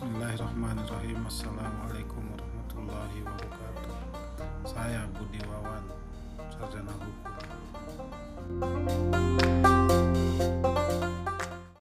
Bismillahirrahmanirrahim. Assalamualaikum warahmatullahi wabarakatuh. Saya Budi Wawan.